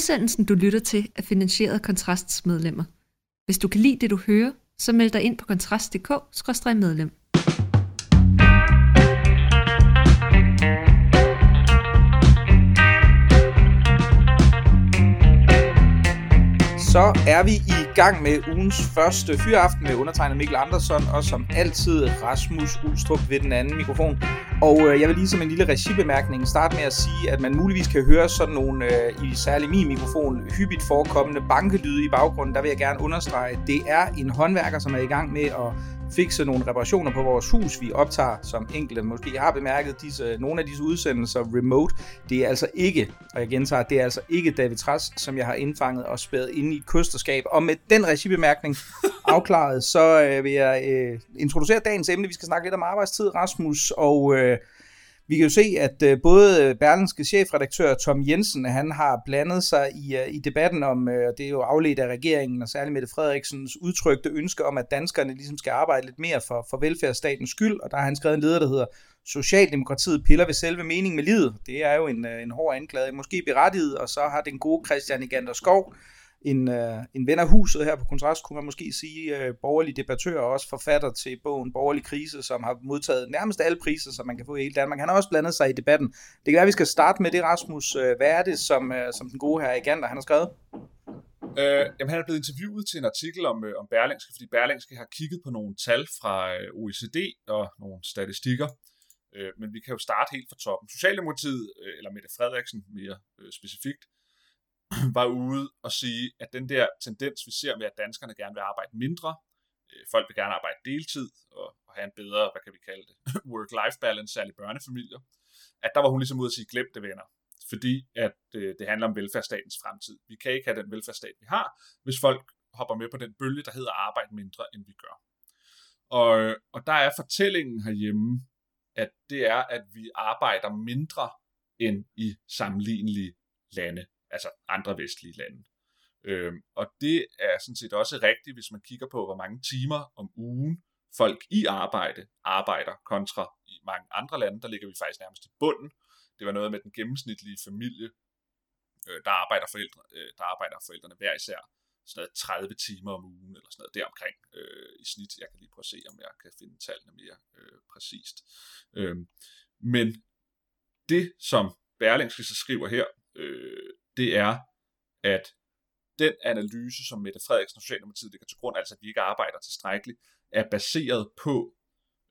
Udsendelsen, du lytter til, er finansieret af Kontrasts medlemmer. Hvis du kan lide det, du hører, så meld dig ind på kontrast.dk-medlem. så er vi i gang med ugens første fyraften med undertegnet Mikkel Andersson, og som altid Rasmus Ulstrup ved den anden mikrofon. Og øh, jeg vil lige som en lille regibemærkning starte med at sige, at man muligvis kan høre sådan nogle, øh, i særlig min mikrofon, hyppigt forekommende bankelyde i baggrunden. Der vil jeg gerne understrege, at det er en håndværker, som er i gang med at fikse nogle reparationer på vores hus. Vi optager, som enkelte måske har bemærket, disse, nogle af disse udsendelser remote. Det er altså ikke, og jeg gentager, det er altså ikke David Træs, som jeg har indfanget og spæret ind i et. Og med den regibemærkning afklaret, så øh, vil jeg øh, introducere dagens emne. Vi skal snakke lidt om arbejdstid, Rasmus, og... Øh, vi kan jo se, at øh, både Berlinske chefredaktør Tom Jensen, han har blandet sig i, øh, i debatten om, øh, det er jo afledt af regeringen, og særligt Mette Frederiksens udtrykte ønske om, at danskerne ligesom skal arbejde lidt mere for, for velfærdsstatens skyld, og der har han skrevet en leder, der hedder Socialdemokratiet piller ved selve mening med livet. Det er jo en, øh, en hård anklage, måske berettiget, og så har den gode Christian Egander Skov, en, øh, en ven af huset her på Kontrast, kunne man måske sige, øh, borgerlig debattør og også forfatter til bogen Borgerlig Krise, som har modtaget nærmest alle priser, som man kan få i hele Danmark. Han har også blandet sig i debatten. Det kan være, at vi skal starte med det, Rasmus. Øh, hvad er det, som, øh, som den gode her Igander, han har skrevet? Øh, jamen, han er blevet interviewet til en artikel om, øh, om Berlingske, fordi Berlingske har kigget på nogle tal fra øh, OECD og nogle statistikker. Øh, men vi kan jo starte helt fra toppen. Socialdemokratiet, øh, eller Mette Frederiksen mere øh, specifikt, var ude og sige, at den der tendens, vi ser med, at danskerne gerne vil arbejde mindre, øh, folk vil gerne arbejde deltid og, og have en bedre, hvad kan vi kalde det, work-life balance, særligt børnefamilier, at der var hun ligesom ude at sige, glem det venner. Fordi at øh, det handler om velfærdsstatens fremtid. Vi kan ikke have den velfærdsstat, vi har, hvis folk hopper med på den bølge, der hedder arbejde mindre, end vi gør. Og, og der er fortællingen herhjemme, at det er, at vi arbejder mindre end i sammenlignelige lande altså andre vestlige lande. Øhm, og det er sådan set også rigtigt, hvis man kigger på, hvor mange timer om ugen folk i arbejde arbejder kontra i mange andre lande. Der ligger vi faktisk nærmest i bunden. Det var noget med den gennemsnitlige familie, øh, der, arbejder forældre, øh, der arbejder forældrene hver især sådan noget 30 timer om ugen, eller sådan noget deromkring øh, i snit. Jeg kan lige prøve at se, om jeg kan finde tallene mere øh, præcist. Øh, men det, som Berlingske så skriver her, øh, det er, at den analyse, som Mette Frederiksen og Socialdemokratiet ligger til grund, altså at vi ikke arbejder tilstrækkeligt, er baseret på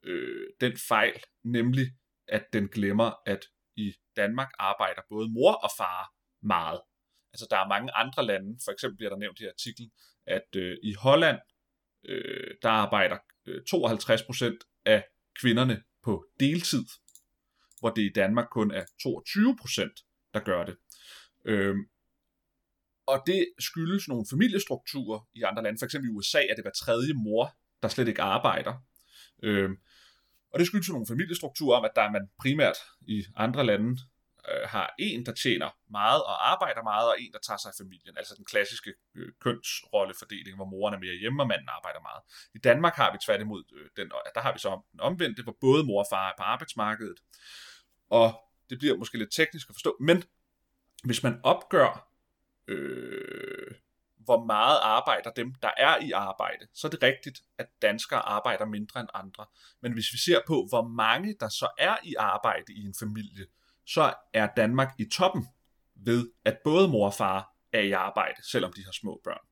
øh, den fejl, nemlig at den glemmer, at i Danmark arbejder både mor og far meget. Altså der er mange andre lande, for eksempel bliver der nævnt i artiklen, at øh, i Holland, øh, der arbejder øh, 52% af kvinderne på deltid, hvor det i Danmark kun er 22%, der gør det. Øhm, og det skyldes nogle familiestrukturer i andre lande. For eksempel i USA er det hver tredje mor, der slet ikke arbejder. Øhm, og det skyldes jo nogle familiestrukturer om, at der er man primært i andre lande øh, har en, der tjener meget og arbejder meget, og en, der tager sig af familien. Altså den klassiske øh, kønsrollefordeling, hvor moren er mere hjemme, og manden arbejder meget. I Danmark har vi tværtimod øh, den, der har vi så den omvendte, hvor både mor og far er på arbejdsmarkedet. Og det bliver måske lidt teknisk at forstå, men hvis man opgør, øh, hvor meget arbejder dem, der er i arbejde, så er det rigtigt, at danskere arbejder mindre end andre. Men hvis vi ser på, hvor mange der så er i arbejde i en familie, så er Danmark i toppen ved, at både mor og far er i arbejde, selvom de har små børn.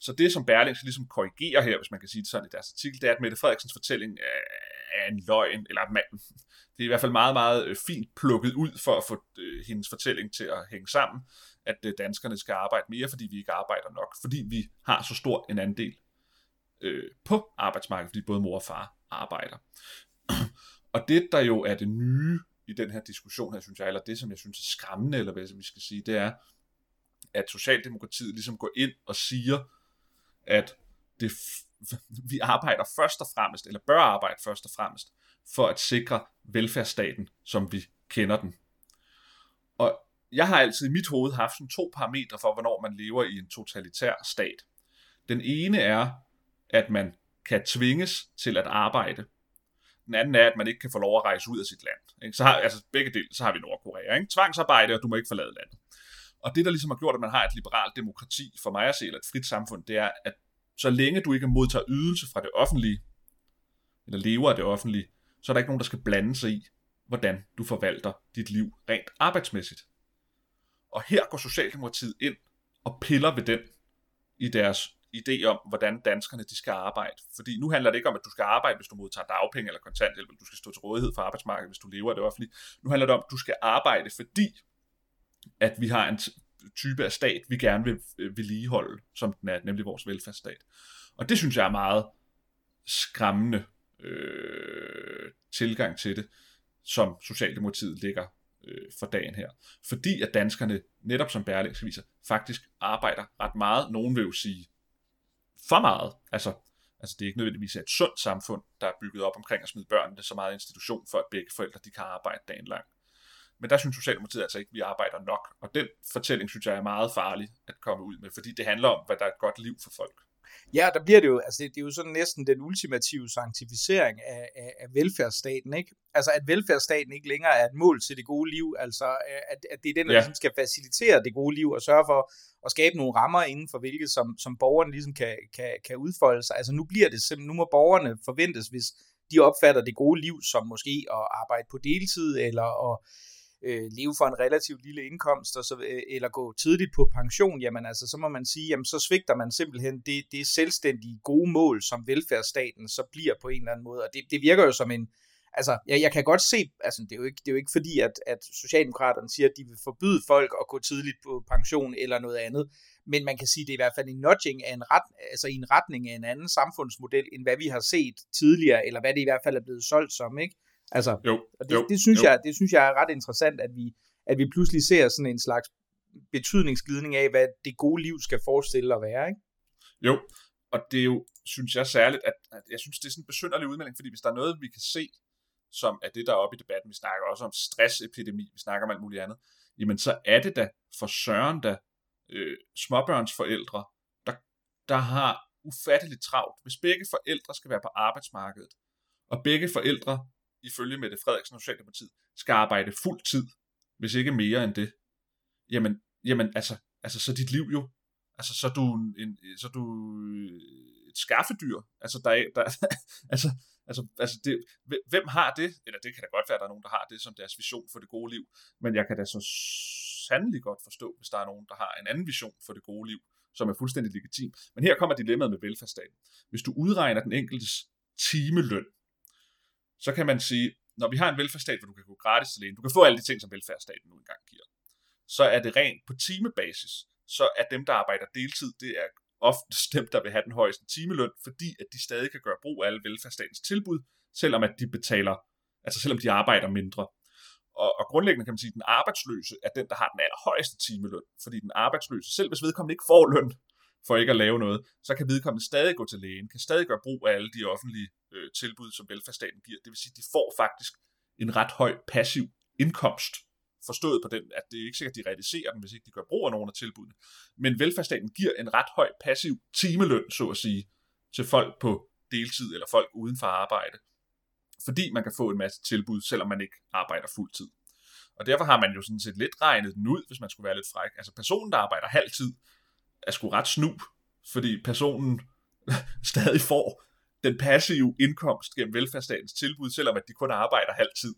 Så det, som Berlingske ligesom korrigerer her, hvis man kan sige det sådan i deres artikel, det er, at Mette Frederiksens fortælling er en løgn, eller det er i hvert fald meget, meget øh, fint plukket ud for at få øh, hendes fortælling til at hænge sammen, at øh, danskerne skal arbejde mere, fordi vi ikke arbejder nok, fordi vi har så stor en andel øh, på arbejdsmarkedet, fordi både mor og far arbejder. og det, der jo er det nye i den her diskussion her, synes jeg, eller det, som jeg synes er skræmmende, eller hvad vi skal sige, det er, at Socialdemokratiet ligesom går ind og siger, at det, vi arbejder først og fremmest, eller bør arbejde først og fremmest, for at sikre velfærdsstaten, som vi kender den. Og jeg har altid i mit hoved haft sådan to parametre for, hvornår man lever i en totalitær stat. Den ene er, at man kan tvinges til at arbejde. Den anden er, at man ikke kan få lov at rejse ud af sit land. Så har, altså begge dele, så har vi Nordkorea. Ikke? Tvangsarbejde, og du må ikke forlade landet. Og det, der ligesom har gjort, at man har et liberalt demokrati, for mig at se, eller et frit samfund, det er, at så længe du ikke modtager ydelse fra det offentlige, eller lever af det offentlige, så er der ikke nogen, der skal blande sig i, hvordan du forvalter dit liv rent arbejdsmæssigt. Og her går Socialdemokratiet ind og piller ved den i deres idé om, hvordan danskerne de skal arbejde. Fordi nu handler det ikke om, at du skal arbejde, hvis du modtager dagpenge eller kontanthjælp, eller du skal stå til rådighed for arbejdsmarkedet, hvis du lever af det offentlige. Nu handler det om, at du skal arbejde, fordi at vi har en type af stat, vi gerne vil øh, vedligeholde, som den er, nemlig vores velfærdsstat. Og det synes jeg er meget skræmmende øh, tilgang til det, som Socialdemokratiet ligger øh, for dagen her. Fordi at danskerne, netop som Berlingske viser, faktisk arbejder ret meget. Nogen vil jo sige for meget. Altså, altså det er ikke nødvendigvis et sundt samfund, der er bygget op omkring at smide børnene så meget institution, for at begge forældre de kan arbejde dagen lang. Men der synes Socialdemokratiet altså ikke, at vi arbejder nok. Og den fortælling synes jeg er meget farlig at komme ud med, fordi det handler om, hvad der er et godt liv for folk. Ja, der bliver det jo, altså det, det er jo sådan næsten den ultimative sanktificering af, af, af velfærdsstaten, ikke? Altså at velfærdsstaten ikke længere er et mål til det gode liv, altså at, at det er den, der ja. ligesom skal facilitere det gode liv og sørge for at skabe nogle rammer inden for hvilket som, som borgerne ligesom kan, kan, kan udfolde sig. Altså nu bliver det simpelthen, nu må borgerne forventes, hvis de opfatter det gode liv som måske at arbejde på deltid eller at øh, leve for en relativt lille indkomst, og så, øh, eller gå tidligt på pension, jamen altså, så må man sige, jamen så svigter man simpelthen det, det selvstændige gode mål, som velfærdsstaten så bliver på en eller anden måde, og det, det virker jo som en, altså, jeg, jeg kan godt se, altså, det er jo ikke, det er jo ikke fordi, at, at Socialdemokraterne siger, at de vil forbyde folk at gå tidligt på pension eller noget andet, men man kan sige, at det er i hvert fald en nudging af en, ret, altså i en retning af en anden samfundsmodel, end hvad vi har set tidligere, eller hvad det i hvert fald er blevet solgt som, ikke? Altså, jo, det, jo, det, synes jo. Jeg, det synes jeg er ret interessant, at vi, at vi pludselig ser sådan en slags betydningsglidning af, hvad det gode liv skal forestille at være, ikke? Jo, og det er jo, synes jeg særligt, at, at jeg synes, det er sådan en besynderlig udmelding, fordi hvis der er noget, vi kan se, som er det, der er oppe i debatten, vi snakker også om stressepidemi, vi snakker om alt muligt andet, jamen så er det da for søren da øh, småbørnsforældre, der, der har ufatteligt travlt. Hvis begge forældre skal være på arbejdsmarkedet, og begge forældre ifølge Mette Frederiksen og Socialdemokratiet, skal arbejde fuld tid, hvis ikke mere end det, jamen, jamen altså, altså så dit liv jo, altså så er du, en, så er du øh, et skaffedyr, altså der, er, der altså, altså, altså det, hvem har det, eller det kan da godt være, at der er nogen, der har det som deres vision for det gode liv, men jeg kan da så sandelig godt forstå, hvis der er nogen, der har en anden vision for det gode liv, som er fuldstændig legitim. Men her kommer dilemmaet med velfærdsstaten. Hvis du udregner den enkeltes timeløn, så kan man sige, når vi har en velfærdsstat, hvor du kan gå gratis til lægen, du kan få alle de ting, som velfærdsstaten nu engang giver, så er det rent på timebasis, så er dem, der arbejder deltid, det er oftest dem, der vil have den højeste timeløn, fordi at de stadig kan gøre brug af alle velfærdsstatens tilbud, selvom at de betaler, altså selvom de arbejder mindre. Og, og grundlæggende kan man sige, at den arbejdsløse er den, der har den allerhøjeste timeløn, fordi den arbejdsløse, selv hvis vedkommende ikke får løn, for ikke at lave noget, så kan vedkommende stadig gå til lægen, kan stadig gøre brug af alle de offentlige øh, tilbud, som velfærdsstaten giver. Det vil sige, at de får faktisk en ret høj passiv indkomst, forstået på den, at det er ikke sikkert, at de realiserer den, hvis ikke de gør brug af nogle af tilbudene. Men velfærdsstaten giver en ret høj passiv timeløn, så at sige, til folk på deltid eller folk uden for arbejde. Fordi man kan få en masse tilbud, selvom man ikke arbejder fuldtid. Og derfor har man jo sådan set lidt regnet den ud, hvis man skulle være lidt fræk. Altså personen, der arbejder halvtid, er sgu ret snu, fordi personen stadig får den passive indkomst gennem velfærdsstatens tilbud, selvom at de kun arbejder halv tid.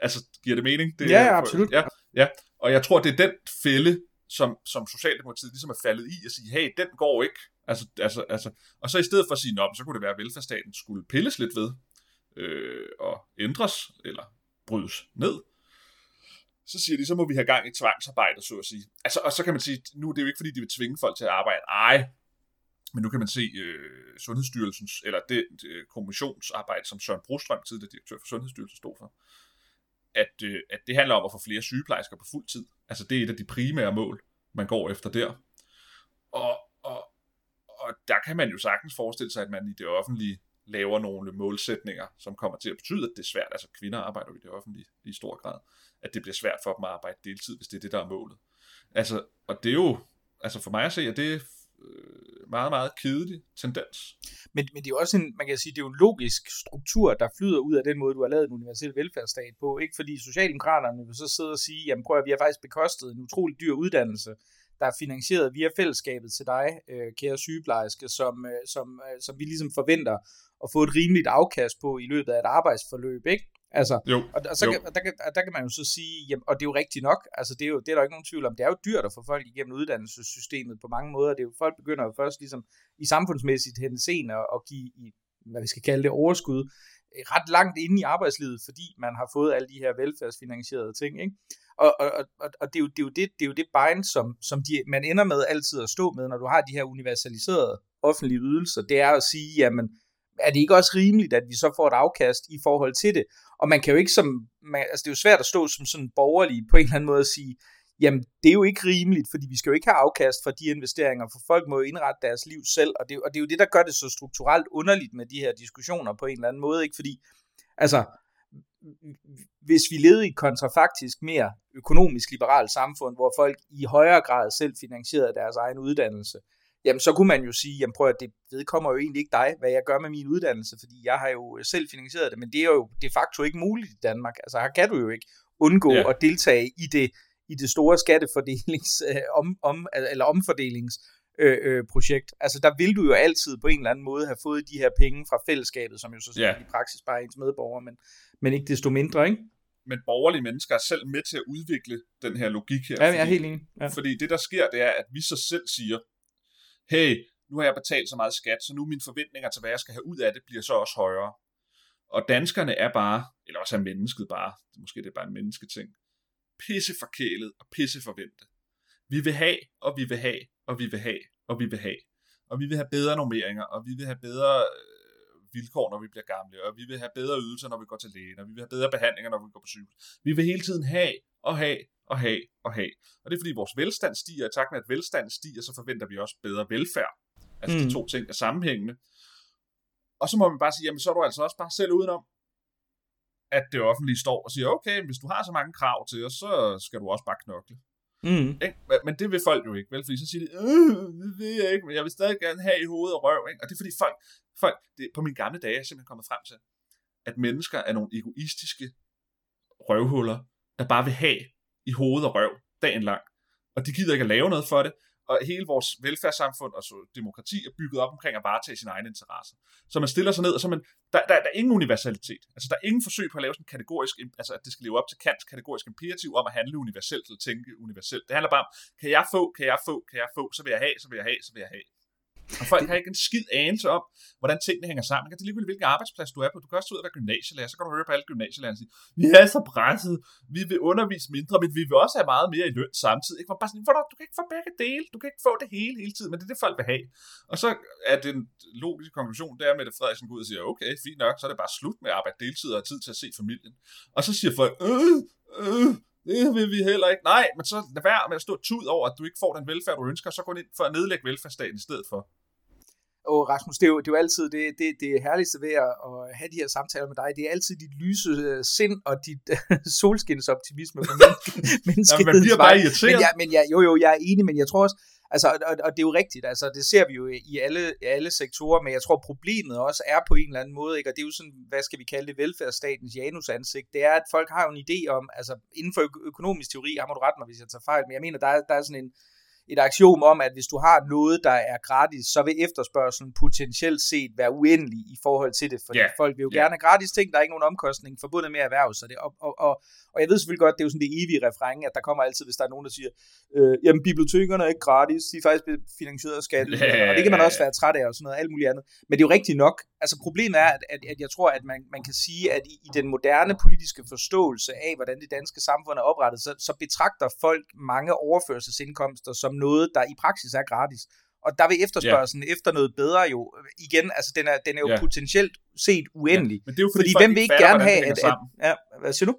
Altså, giver det mening? Det, ja, ja, absolut. Ja, ja, og jeg tror, det er den fælde, som, som Socialdemokratiet ligesom er faldet i, at sige, hey, den går ikke. Altså, altså, altså, og så i stedet for at sige, nå, så kunne det være, at velfærdsstaten skulle pilles lidt ved, øh, og ændres, eller brydes ned, så siger de, så må vi have gang i tvangsarbejde, så at sige. Altså, og så kan man sige, nu er det jo ikke, fordi de vil tvinge folk til at arbejde. Ej, men nu kan man se øh, Sundhedsstyrelsens, eller det, det øh, kommissionsarbejde, som Søren Brostrøm, tidligere direktør for Sundhedsstyrelsen, stod for, at, øh, at det handler om at få flere sygeplejersker på fuld tid. Altså det er et af de primære mål, man går efter der. Og, og, og der kan man jo sagtens forestille sig, at man i det offentlige laver nogle målsætninger, som kommer til at betyde, at det er svært, altså kvinder arbejder jo i det offentlige i stor grad, at det bliver svært for dem at arbejde deltid, hvis det er det, der er målet. Altså, og det er jo, altså for mig at se, at det er meget, meget kedelig tendens. Men, men det er jo også en, man kan sige, det er jo en logisk struktur, der flyder ud af den måde, du har lavet en universel velfærdsstat på. Ikke fordi Socialdemokraterne vil så sidde og sige, jamen prøv at vi har faktisk bekostet en utrolig dyr uddannelse, der er finansieret via fællesskabet til dig, øh, kære sygeplejerske, som, øh, som, øh, som vi ligesom forventer at få et rimeligt afkast på i løbet af et arbejdsforløb, ikke? Altså, Jo, og, og, så jo. kan, og der, kan, og der kan man jo så sige, jamen, og det er jo rigtigt nok, altså det er, jo, det er der jo ikke nogen tvivl om, det er jo dyrt at få folk igennem uddannelsessystemet på mange måder, det er jo, folk begynder jo først ligesom i samfundsmæssigt henseende at, at give, i, hvad vi skal kalde det, overskud, øh, ret langt inde i arbejdslivet, fordi man har fået alle de her velfærdsfinansierede ting, ikke? Og, og, og, og- og det, er jo, det, er jo det, det er jo det bind, som, som de, man ender med altid at stå med, når du har de her universaliserede offentlige ydelser, det er at sige, jamen, er det ikke også rimeligt, at vi så får et afkast i forhold til det? Og man kan jo ikke som, man, altså det er jo svært at stå som sådan borgerlig på en eller anden måde og sige, jamen det er jo ikke rimeligt, fordi vi skal jo ikke have afkast fra de investeringer, for folk må jo indrette deres liv selv, og det, og det er jo det, der gør det så strukturelt underligt med de her diskussioner på en eller anden måde, ikke? Fordi, altså, hvis vi levede i et kontrafaktisk mere økonomisk liberalt samfund, hvor folk i højere grad selv finansierede deres egen uddannelse, jamen så kunne man jo sige, jamen prøv at det vedkommer jo egentlig ikke dig, hvad jeg gør med min uddannelse, fordi jeg har jo selv finansieret det, men det er jo de facto ikke muligt i Danmark. Altså her kan du jo ikke undgå Ja. at deltage i det, i det store skattefordelings, øh, om, om, eller omfordelings øh, øh, projekt. Altså der vil du jo altid på en eller anden måde have fået de her penge fra fællesskabet, som jo så Ja. i praksis bare er ens medborgere, men, men ikke desto mindre, ikke? Men borgerlige mennesker er selv med til at udvikle den her logik her. Ja, jeg er fordi- helt enig. Ja. Fordi det, der sker, det er, at vi så selv siger, hey, nu har jeg betalt så meget skat, så nu mine forventninger til, hvad jeg skal have ud af det, bliver så også højere. Og danskerne er bare, eller også er mennesket bare, måske det er bare en mennesketing, pisse forkælet og pisse forventet. Vi vil have, og vi vil have, og vi vil have, og vi vil have. Og vi vil have bedre normeringer, og vi vil have bedre øh, vilkår, når vi bliver gamle, og vi vil have bedre ydelser, når vi går til lægen, og vi vil have bedre behandlinger, når vi går på sygehus. Vi vil hele tiden have, og have, og have, og have. Og det er fordi vores velstand stiger, og i takt med at velstanden stiger, så forventer vi også bedre velfærd. Altså mm. de to ting er sammenhængende. Og så må man bare sige, jamen så er du altså også bare selv udenom, at det offentlige står og siger, okay, hvis du har så mange krav til os, så skal du også bare knokle. Mm. Ikke? Men- det vil folk jo ikke, vel? Fordi så siger de, øh, det ved jeg ikke, men jeg vil stadig gerne have i hoved og røv. Ikke? Og det er fordi folk, folk det, på mine gamle dage er simpelthen kommet frem til, at mennesker er nogle egoistiske røvhuller, der bare vil have i hoved og røv dagen lang. Og de gider ikke at lave noget for det. Og hele vores velfærdssamfund og så demokrati er bygget op omkring at varetage sine egne interesser. Så man stiller sig ned, og så man, der, der, der er ingen universalitet. Altså der er ingen forsøg på at lave sådan en kategorisk, altså at det skal leve op til Kants kategorisk imperativ om at handle universelt eller tænke universelt. Det handler bare om, kan jeg få, kan jeg få, kan jeg få, så vil jeg have, så vil jeg have, så vil jeg have. Og folk har ikke en skid anelse om, hvordan tingene hænger sammen. Det er ligegyldigt, hvilken arbejdsplads du er på. Du kan også ud og være gymnasielærer, så kan du høre på alle gymnasielærere sige, vi er så presset, vi vil undervise mindre, men vi vil også have meget mere i løn samtidig. Ikke? Man bare sådan, "Hvor du, kan ikke få begge dele, du kan ikke få det hele hele tiden, men det er det, folk vil have. Og så er den logiske konklusion, der med, at Frederiksen går ud og siger, okay, fint nok, så er det bare slut med at arbejde deltid og tid til at se familien. Og så siger folk, øh, øh, det vil vi heller ikke. Nej, men så lad være med at stå tud over, at du ikke får den velfærd, du ønsker, så gå ind for at nedlægge velfærdsstaten i stedet for. Og Rasmus, det er jo, det er jo altid det, det, det herligste ved at, at have de her samtaler med dig. Det er altid dit lyse øh, sind og dit solskinsoptimisme på menneske, menneskehedens man bliver bare irriteret. Men, jeg, men jeg, jo, jo, jeg er enig, men jeg tror også, altså, og, og det er jo rigtigt, altså, det ser vi jo i alle, alle sektorer, men jeg tror, problemet også er på en eller anden måde, ikke? og det er jo sådan, hvad skal vi kalde det, velfærdsstatens Janus ansigt, det er, at folk har jo en idé om, altså inden for økonomisk teori, har må du rette mig, hvis jeg tager fejl, men jeg mener, der er, der er sådan en, et aksiom om, at hvis du har noget, der er gratis, så vil efterspørgselen potentielt set være uendelig i forhold til det, fordi yeah. folk vil jo ja. gerne have gratis ting, der er ikke nogen omkostning forbundet med at erhverve sig det. Og, og, og, og jeg ved selvfølgelig godt, det er jo sådan det evige refræng, at der kommer altid, hvis der er nogen, der siger, øh, jamen bibliotekerne er ikke gratis, de er faktisk finansieret af skatten, Ja, og det kan man også være træt af, og sådan noget, alt muligt andet. Men det er jo rigtigt nok. Altså problemet er, at, at, at jeg tror, at man, man kan sige, at i, i den moderne politiske forståelse af, hvordan det danske samfund er oprettet, så, så betragter folk mange overførselsindkomster som noget, der i praksis er gratis. Og der vil efterspørgselen yeah. efter noget bedre jo, igen, altså den er, den er jo yeah. potentielt set uendelig. Men det er jo Fordi folk hvem vil ikke fatter, gerne have, at, at, sammen. ja, hvad siger du?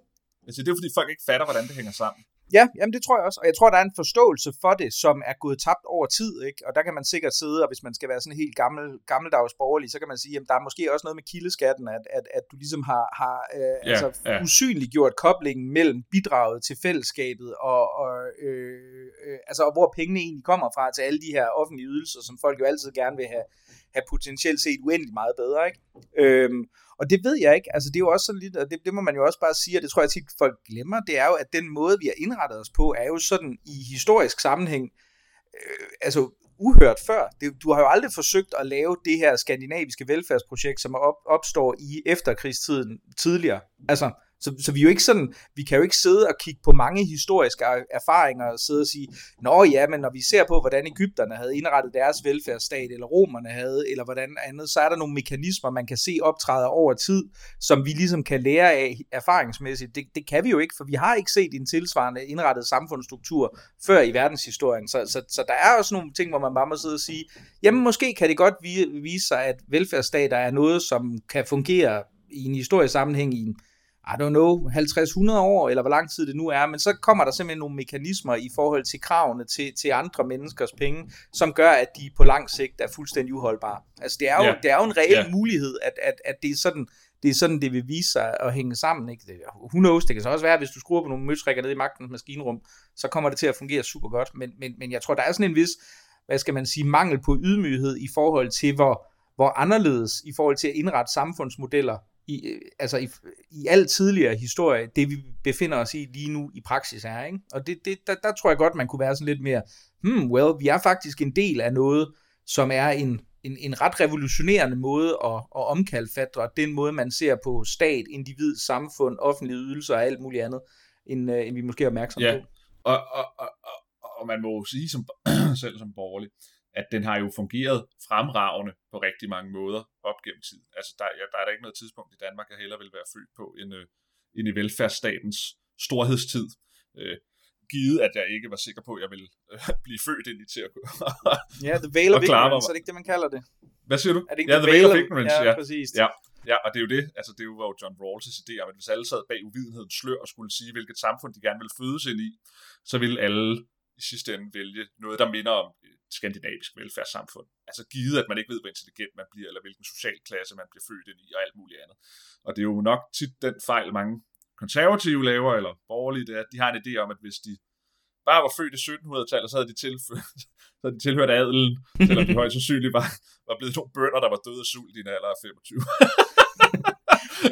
Altså, det er jo fordi folk ikke fatter, hvordan det hænger sammen. Ja, jamen det tror jeg også, og jeg tror, der er en forståelse for det, som er gået tabt over tid, ikke? og der kan man sikkert sidde, og hvis man skal være sådan helt gammel, gammeldags borgerlig, så kan man sige, at der er måske også noget med kildeskatten, at, at, at du ligesom har, har øh, ja, altså, ja. usynliggjort koblingen mellem bidraget til fællesskabet, og, og, øh, øh, altså, og hvor pengene egentlig kommer fra til alle de her offentlige ydelser, som folk jo altid gerne vil have, have potentielt set uendelig meget bedre. Ikke? Øhm, og det ved jeg ikke, altså det er jo også sådan lidt, og det, det må man jo også bare sige, og det tror jeg tit folk glemmer, det er jo, at den måde, vi har indrettet os på, er jo sådan i historisk sammenhæng, øh, altså uhørt før. Det, du har jo aldrig forsøgt at lave det her skandinaviske velfærdsprojekt, som op, opstår i efterkrigstiden tidligere. Altså, så, så vi, er jo ikke sådan, vi kan jo ikke sidde og kigge på mange historiske erfaringer og sidde og sige, nå ja, men når vi ser på, hvordan Ægypterne havde indrettet deres velfærdsstat, eller romerne havde, eller hvordan andet, så er der nogle mekanismer, man kan se optræde over tid, som vi ligesom kan lære af erfaringsmæssigt. Det, det kan vi jo ikke, for vi har ikke set en tilsvarende indrettet samfundsstruktur før i verdenshistorien. Så, så, så der er også nogle ting, hvor man bare må sidde og sige, jamen måske kan det godt vise sig, at velfærdsstater er noget, som kan fungere i en historisk sammenhæng i en i don't know, 50-100 år, eller hvor lang tid det nu er, men så kommer der simpelthen nogle mekanismer i forhold til kravene til, til andre menneskers penge, som gør, at de på lang sigt er fuldstændig uholdbare. Altså det er jo, yeah. det er jo en reel yeah. mulighed, at, at, at det er sådan, det er sådan, det vil vise sig at hænge sammen. Ikke? Who knows, det kan så også være, hvis du skruer på nogle møtrikker ned i magtens maskinrum, så kommer det til at fungere super godt. Men, men, men jeg tror, der er sådan en vis, hvad skal man sige, mangel på ydmyghed i forhold til, hvor, hvor anderledes i forhold til at indrette samfundsmodeller i, øh, altså i, i al tidligere historie, det vi befinder os i lige nu i praksis er. Ikke? Og det, det, der, der tror jeg godt, man kunne være sådan lidt mere, hmm, well, vi er faktisk en del af noget, som er en, en, en ret revolutionerende måde at, at omkalfatre den måde, man ser på stat, individ, samfund, offentlige ydelser og alt muligt andet, end, uh, end vi måske er opmærksomme ja. på. Og, og, og, og, og man må jo sige som, selv som borgerlig, at den har jo fungeret fremragende på rigtig mange måder op gennem tid. Altså, der, ja, der er der ikke noget tidspunkt i Danmark, jeg heller vil være født på, end, øh, end i velfærdsstatens storhedstid. Øh, givet, at jeg ikke var sikker på, at jeg ville øh, blive født ind i til at Ja, the veil of ignorance, er det ikke det, man kalder det? Hvad siger du? Er det ikke ja, the, the veil of ignorance, ja, ja. præcis. Ja, ja, og det er jo det, altså det var jo John Rawls' idé om, at hvis alle sad bag uvidenhedens slør og skulle sige, hvilket samfund de gerne ville fødes ind i, så ville alle i sidste ende vælge noget, der minder om et skandinavisk velfærdssamfund. Altså givet, at man ikke ved, hvor intelligent man bliver, eller hvilken social klasse man bliver født ind i, og alt muligt andet. Og det er jo nok tit den fejl, mange konservative laver, eller borgerlige, det er, at de har en idé om, at hvis de bare var født i 1700-tallet, så havde de, tilført, så havde de tilhørt adelen, selvom de højst sandsynligt var, var blevet to bønder, der var døde af sult i en alder af 25.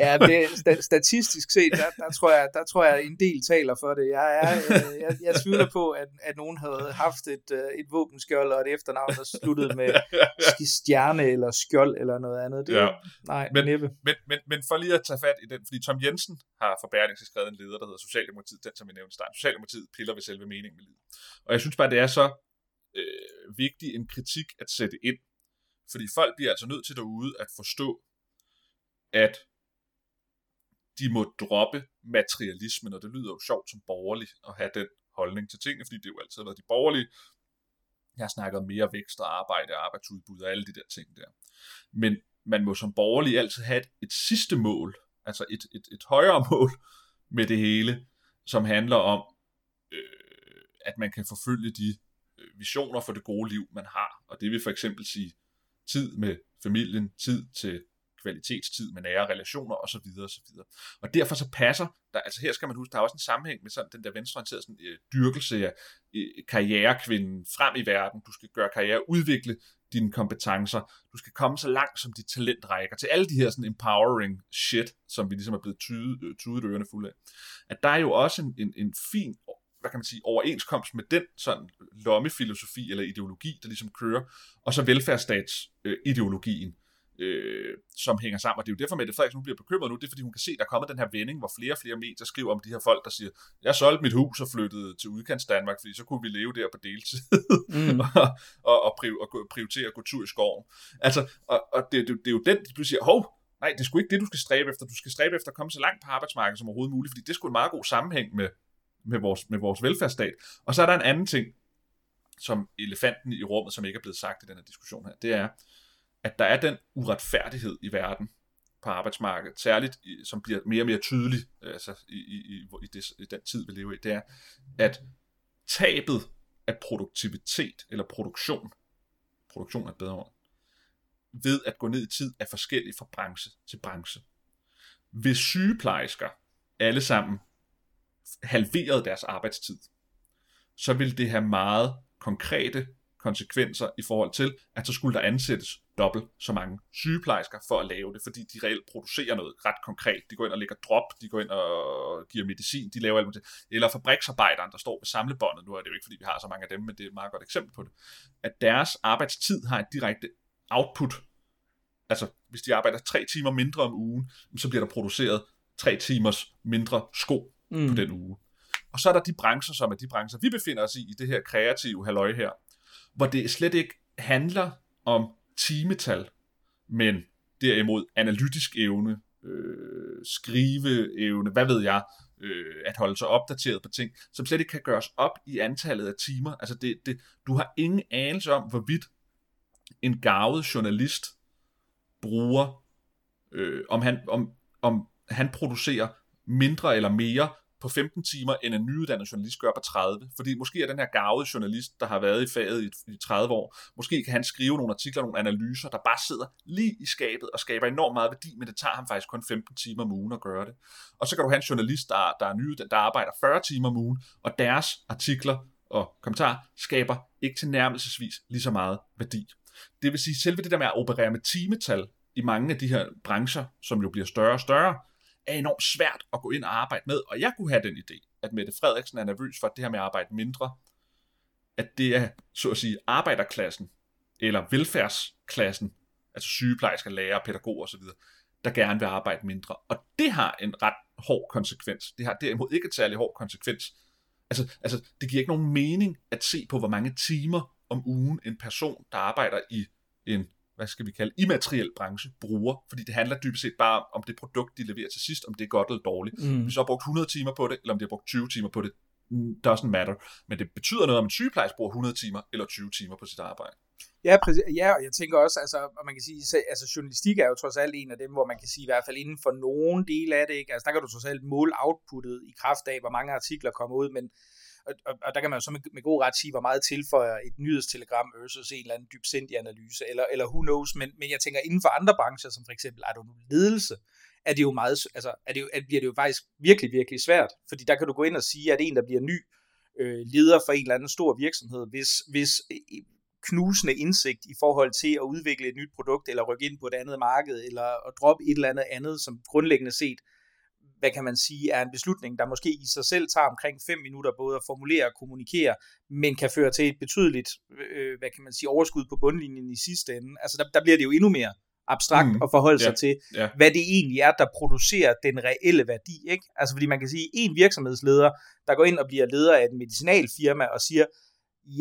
ja, det, statistisk set, der, der, tror jeg, der tror jeg, en del taler for det. Jeg, er, øh, jeg, jeg tvivler på, at, at nogen havde haft et, øh, et våbenskjold og et efternavn, der sluttede med stjerne eller skjold eller noget andet. Det, ja. Nej, men, næppe. Men, men, men for lige at tage fat i den, fordi Tom Jensen har for Berlingske skrevet en leder, der hedder Socialdemokratiet, den som vi nævnte starten. Socialdemokratiet piller ved selve meningen med livet. Og jeg synes bare, det er så øh, vigtig en kritik at sætte ind, fordi folk bliver altså nødt til derude at forstå, at de må droppe materialismen, og det lyder jo sjovt som borgerlig at have den holdning til tingene, fordi det jo altid har været de borgerlige. Jeg har snakket om mere vækst og arbejde og arbejdsudbud og alle de der ting der. Men man må som borgerlig altid have et, et sidste mål, altså et, et, et højere mål med det hele, som handler om, øh, at man kan forfølge de øh, visioner for det gode liv, man har. Og det vil for eksempel sige tid med familien, tid til kvalitetstid med nære relationer osv. osv. Og derfor så passer, der, altså her skal man huske, der er også en sammenhæng med sådan den der venstreorienterede sådan, øh, dyrkelse af øh, karrierekvinden frem i verden. Du skal gøre karriere, udvikle dine kompetencer. Du skal komme så langt, som dit talent rækker. Til alle de her sådan empowering shit, som vi ligesom er blevet tydet, øh, tydet ørerne fulde af. At der er jo også en, en, en fin hvad kan man sige, overenskomst med den sådan lommefilosofi eller ideologi, der ligesom kører, og så velfærdsstatsideologien, øh, øh, som hænger sammen. Og det er jo derfor, at Frederiksen bliver bekymret nu, det er fordi hun kan se, der er kommet den her vending, hvor flere og flere medier skriver om de her folk, der siger, jeg solgte mit hus og flyttede til udkants Danmark, fordi så kunne vi leve der på deltid mm. og, og, og, priv, og prioritere at gå tur i skoven. Altså, og, og det, det, det, er jo den, de siger, hov, nej, det er sgu ikke det, du skal stræbe efter. Du skal stræbe efter at komme så langt på arbejdsmarkedet som overhovedet muligt, fordi det sgu en meget god sammenhæng med, med, vores, med vores velfærdsstat. Og så er der en anden ting, som elefanten i rummet, som ikke er blevet sagt i den her diskussion her, det er, at der er den uretfærdighed i verden, på arbejdsmarkedet, særligt i, som bliver mere og mere tydelig øh, altså i, i, i, i, det, i den tid, vi lever i, det er, at tabet af produktivitet eller produktion, produktion er et bedre ord, ved at gå ned i tid er forskellig fra branche til branche. Hvis sygeplejersker alle sammen halverede deres arbejdstid, så ville det have meget konkrete konsekvenser i forhold til, at så skulle der ansættes dobbelt så mange sygeplejersker for at lave det, fordi de reelt producerer noget ret konkret. De går ind og lægger drop, de går ind og giver medicin, de laver alt muligt. Eller fabriksarbejderen, der står ved samlebåndet, nu er det jo ikke, fordi vi har så mange af dem, men det er et meget godt eksempel på det, at deres arbejdstid har et direkte output. Altså, hvis de arbejder tre timer mindre om ugen, så bliver der produceret tre timers mindre sko mm. på den uge. Og så er der de brancher, som er de brancher, vi befinder os i, i det her kreative halløj her, hvor det slet ikke handler om timetal, men derimod analytisk evne, øh, skriveevne, hvad ved jeg, øh, at holde sig opdateret på ting, som slet ikke kan gøres op i antallet af timer. Altså det, det, du har ingen anelse om, hvorvidt en gavet journalist bruger, øh, om, han, om, om han producerer mindre eller mere på 15 timer, end en nyuddannet journalist gør på 30. Fordi måske er den her gavede journalist, der har været i faget i, i 30 år, måske kan han skrive nogle artikler, nogle analyser, der bare sidder lige i skabet og skaber enormt meget værdi, men det tager ham faktisk kun 15 timer om ugen at gøre det. Og så kan du have en journalist, der, der er nyuddannet, der arbejder 40 timer om ugen, og deres artikler og kommentarer skaber ikke til nærmelsesvis lige så meget værdi. Det vil sige, selve det der med at operere med timetal i mange af de her brancher, som jo bliver større og større, er enormt svært at gå ind og arbejde med. Og jeg kunne have den idé, at Mette Frederiksen er nervøs for, at det her med at arbejde mindre, at det er, så at sige, arbejderklassen, eller velfærdsklassen, altså sygeplejersker, lærere, pædagoger osv., der gerne vil arbejde mindre. Og det har en ret hård konsekvens. Det har derimod ikke et særlig hård konsekvens. Altså, altså, det giver ikke nogen mening at se på, hvor mange timer om ugen en person, der arbejder i en hvad skal vi kalde, immateriel branche bruger, fordi det handler dybest set bare om det produkt, de leverer til sidst, om det er godt eller dårligt. Mm. Hvis de har brugt 100 timer på det, eller om de har brugt 20 timer på det, mm, doesn't matter. Men det betyder noget, om en sygeplejerske bruger 100 timer eller 20 timer på sit arbejde. Ja, præcis. ja, og jeg tænker også, altså, man kan sige, altså journalistik er jo trods alt en af dem, hvor man kan sige, i hvert fald inden for nogen del af det, ikke? altså der kan du trods alt måle outputtet i kraft af, hvor mange artikler kommer ud, men og, og, og der kan man jo så med, med god ret sige, hvor meget tilføjer et nyhedstelegram versus en eller anden dybsindig analyse, eller, eller who knows, men, men jeg tænker, inden for andre brancher, som for eksempel, er du ledelse, er det jo meget, altså, er det jo, er, bliver det jo faktisk virkelig, virkelig svært, fordi der kan du gå ind og sige, at en, der bliver ny øh, leder for en eller anden stor virksomhed, hvis, hvis øh, knusende indsigt i forhold til at udvikle et nyt produkt, eller rykke ind på et andet marked, eller at droppe et eller andet andet, som grundlæggende set hvad kan man sige, er en beslutning, der måske i sig selv tager omkring 5 minutter både at formulere og kommunikere, men kan føre til et betydeligt, øh, hvad kan man sige, overskud på bundlinjen i sidste ende. Altså der, der bliver det jo endnu mere abstrakt mm. at forholde sig yeah. til, yeah. hvad det egentlig er, der producerer den reelle værdi. Ikke? Altså fordi man kan sige, en virksomhedsleder, der går ind og bliver leder af et medicinalfirma og siger,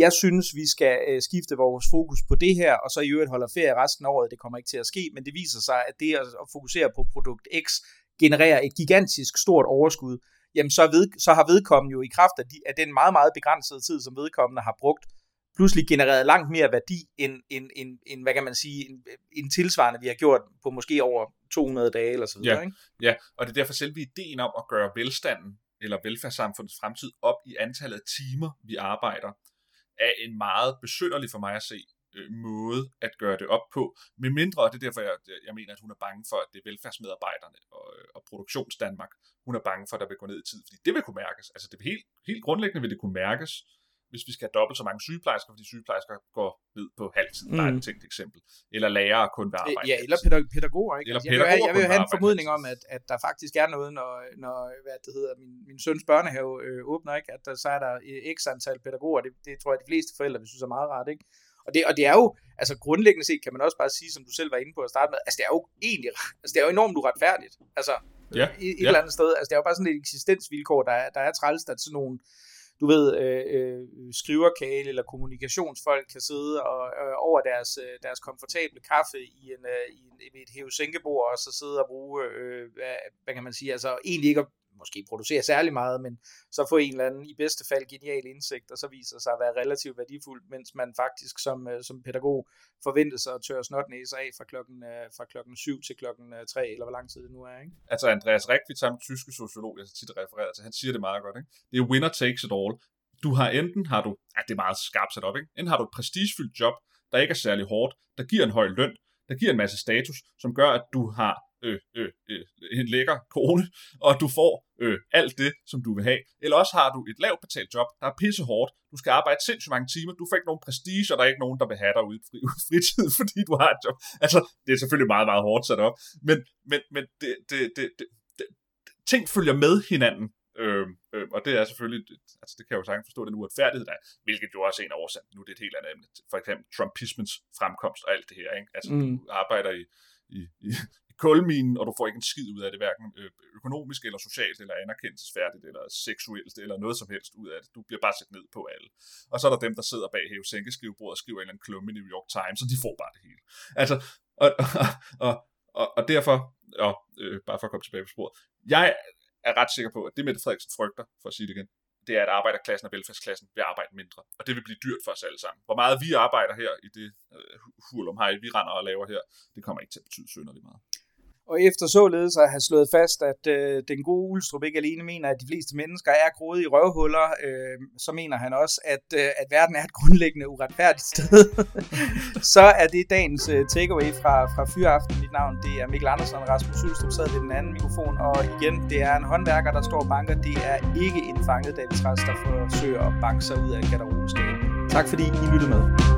jeg synes, vi skal øh, skifte vores fokus på det her, og så i øvrigt holder ferie resten af året. Det kommer ikke til at ske, men det viser sig, at det at fokusere på produkt X genererer et gigantisk stort overskud, jamen så, ved, så har vedkommende jo i kraft af, de, af den meget, meget begrænsede tid, som vedkommende har brugt, pludselig genereret langt mere værdi, end, end, end, end hvad kan man sige, en, en tilsvarende, vi har gjort på måske over 200 dage eller så videre. Ja, ikke? ja, og det er derfor selve ideen om at gøre velstanden eller velfærdssamfundets fremtid op i antallet af timer, vi arbejder, er en meget besynderlig for mig at se øh, måde at gøre det op på, med mindre, og det er derfor, jeg, jeg mener, at hun er bange for, at det er velfærdsmedarbejderne og, øh, og produktionsdanmark, hun er bange for, at der vil gå ned i tid, fordi det vil kunne mærkes. Altså det vil helt, helt grundlæggende vil det kunne mærkes, hvis vi skal have dobbelt så mange sygeplejersker, fordi sygeplejersker går ned på halvtid, mm. bare et tænkt eksempel. Eller lærere kun vil arbejde. Ja, eller pædagoger. Ikke? Eller pædagoger jeg, vil, jeg vil have en formodning om, at, at der faktisk er noget, når, når hvad det hedder, min, min søns børnehave øh, åbner, ikke? at der, så er der x antal pædagoger. Det, det tror jeg, de fleste forældre vil synes er meget rart. Ikke? Og det, og det er jo, altså grundlæggende set kan man også bare sige, som du selv var inde på at starte med, altså det er jo egentlig, altså det er jo enormt uretfærdigt. Altså ja, et, et ja. eller andet sted, altså det er jo bare sådan et eksistensvilkår, der er, der er træls, at sådan nogle, du ved, øh, øh, skriverkale eller kommunikationsfolk kan sidde og, øh, over deres, øh, deres komfortable kaffe i, en, øh, i en, et hæve sænkebord og så sidde og bruge, øh, hvad, hvad kan man sige, altså egentlig ikke at måske producere særlig meget, men så få en eller anden i bedste fald genial indsigt, og så viser sig at være relativt værdifuld, mens man faktisk som, øh, som pædagog forventer sig at tørre snotnæser af fra klokken, øh, fra klokken 7 til klokken øh, 3, eller hvor lang tid det nu er. Ikke? Altså Andreas Rekvit, den tyske sociolog, jeg tit refererer til, han siger det meget godt. Ikke? Det er winner takes it all. Du har enten, har du, ja, det er meget skarpt sat op, ikke? enten har du et prestigefyldt job, der ikke er særlig hårdt, der giver en høj løn, der giver en masse status, som gør, at du har øh, øh, øh, en lækker kone, og du får øh, alt det, som du vil have. Eller også har du et lavt betalt job, der er pisse hårdt, du skal arbejde sindssygt mange timer, du får ikke nogen prestige, og der er ikke nogen, der vil have dig ude i fritid, fordi du har et job. Altså, det er selvfølgelig meget, meget hårdt sat op, men, men, men det, det, det, det, det, ting følger med hinanden, Øh, øh, og det er selvfølgelig, altså det kan jeg jo sagtens forstå, den uretfærdighed der er, hvilket jo også er en årsag. Nu er det et helt andet emne. For eksempel Trumpismens fremkomst og alt det her. Ikke? Altså mm. du arbejder i, i, i kulminen, og du får ikke en skid ud af det, hverken øh, økonomisk eller socialt, eller anerkendelsesfærdigt, eller seksuelt, eller noget som helst ud af det. Du bliver bare sat ned på alle. Og så er der dem, der sidder bag hæve sænkeskrivebordet og skriver en eller anden klumme i New York Times, og de får bare det hele. Altså, og, og, og, og, og derfor, og, øh, bare for at komme tilbage på sporet, jeg er ret sikker på, at det Mette Frederiksen frygter, for at sige det igen, det er, at arbejderklassen og velfærdsklassen vil arbejde mindre. Og det vil blive dyrt for os alle sammen. Hvor meget vi arbejder her i det øh, hul om hej, vi render og laver her, det kommer ikke til at betyde synderligt meget. Og efter således at have slået fast, at øh, den gode Ulstrup ikke alene mener, at de fleste mennesker er groede i røvhuller, øh, så mener han også, at, øh, at verden er et grundlæggende uretfærdigt sted. så er det dagens øh, takeaway fra, fra Fyraften. Mit navn det er Mikkel Andersen, Rasmus Ulstrup sad ved den anden mikrofon, og igen, det er en håndværker, der står og banker. Det er ikke en fanget David der forsøger at banke sig ud af garderobeskabet. Tak fordi I lyttede med.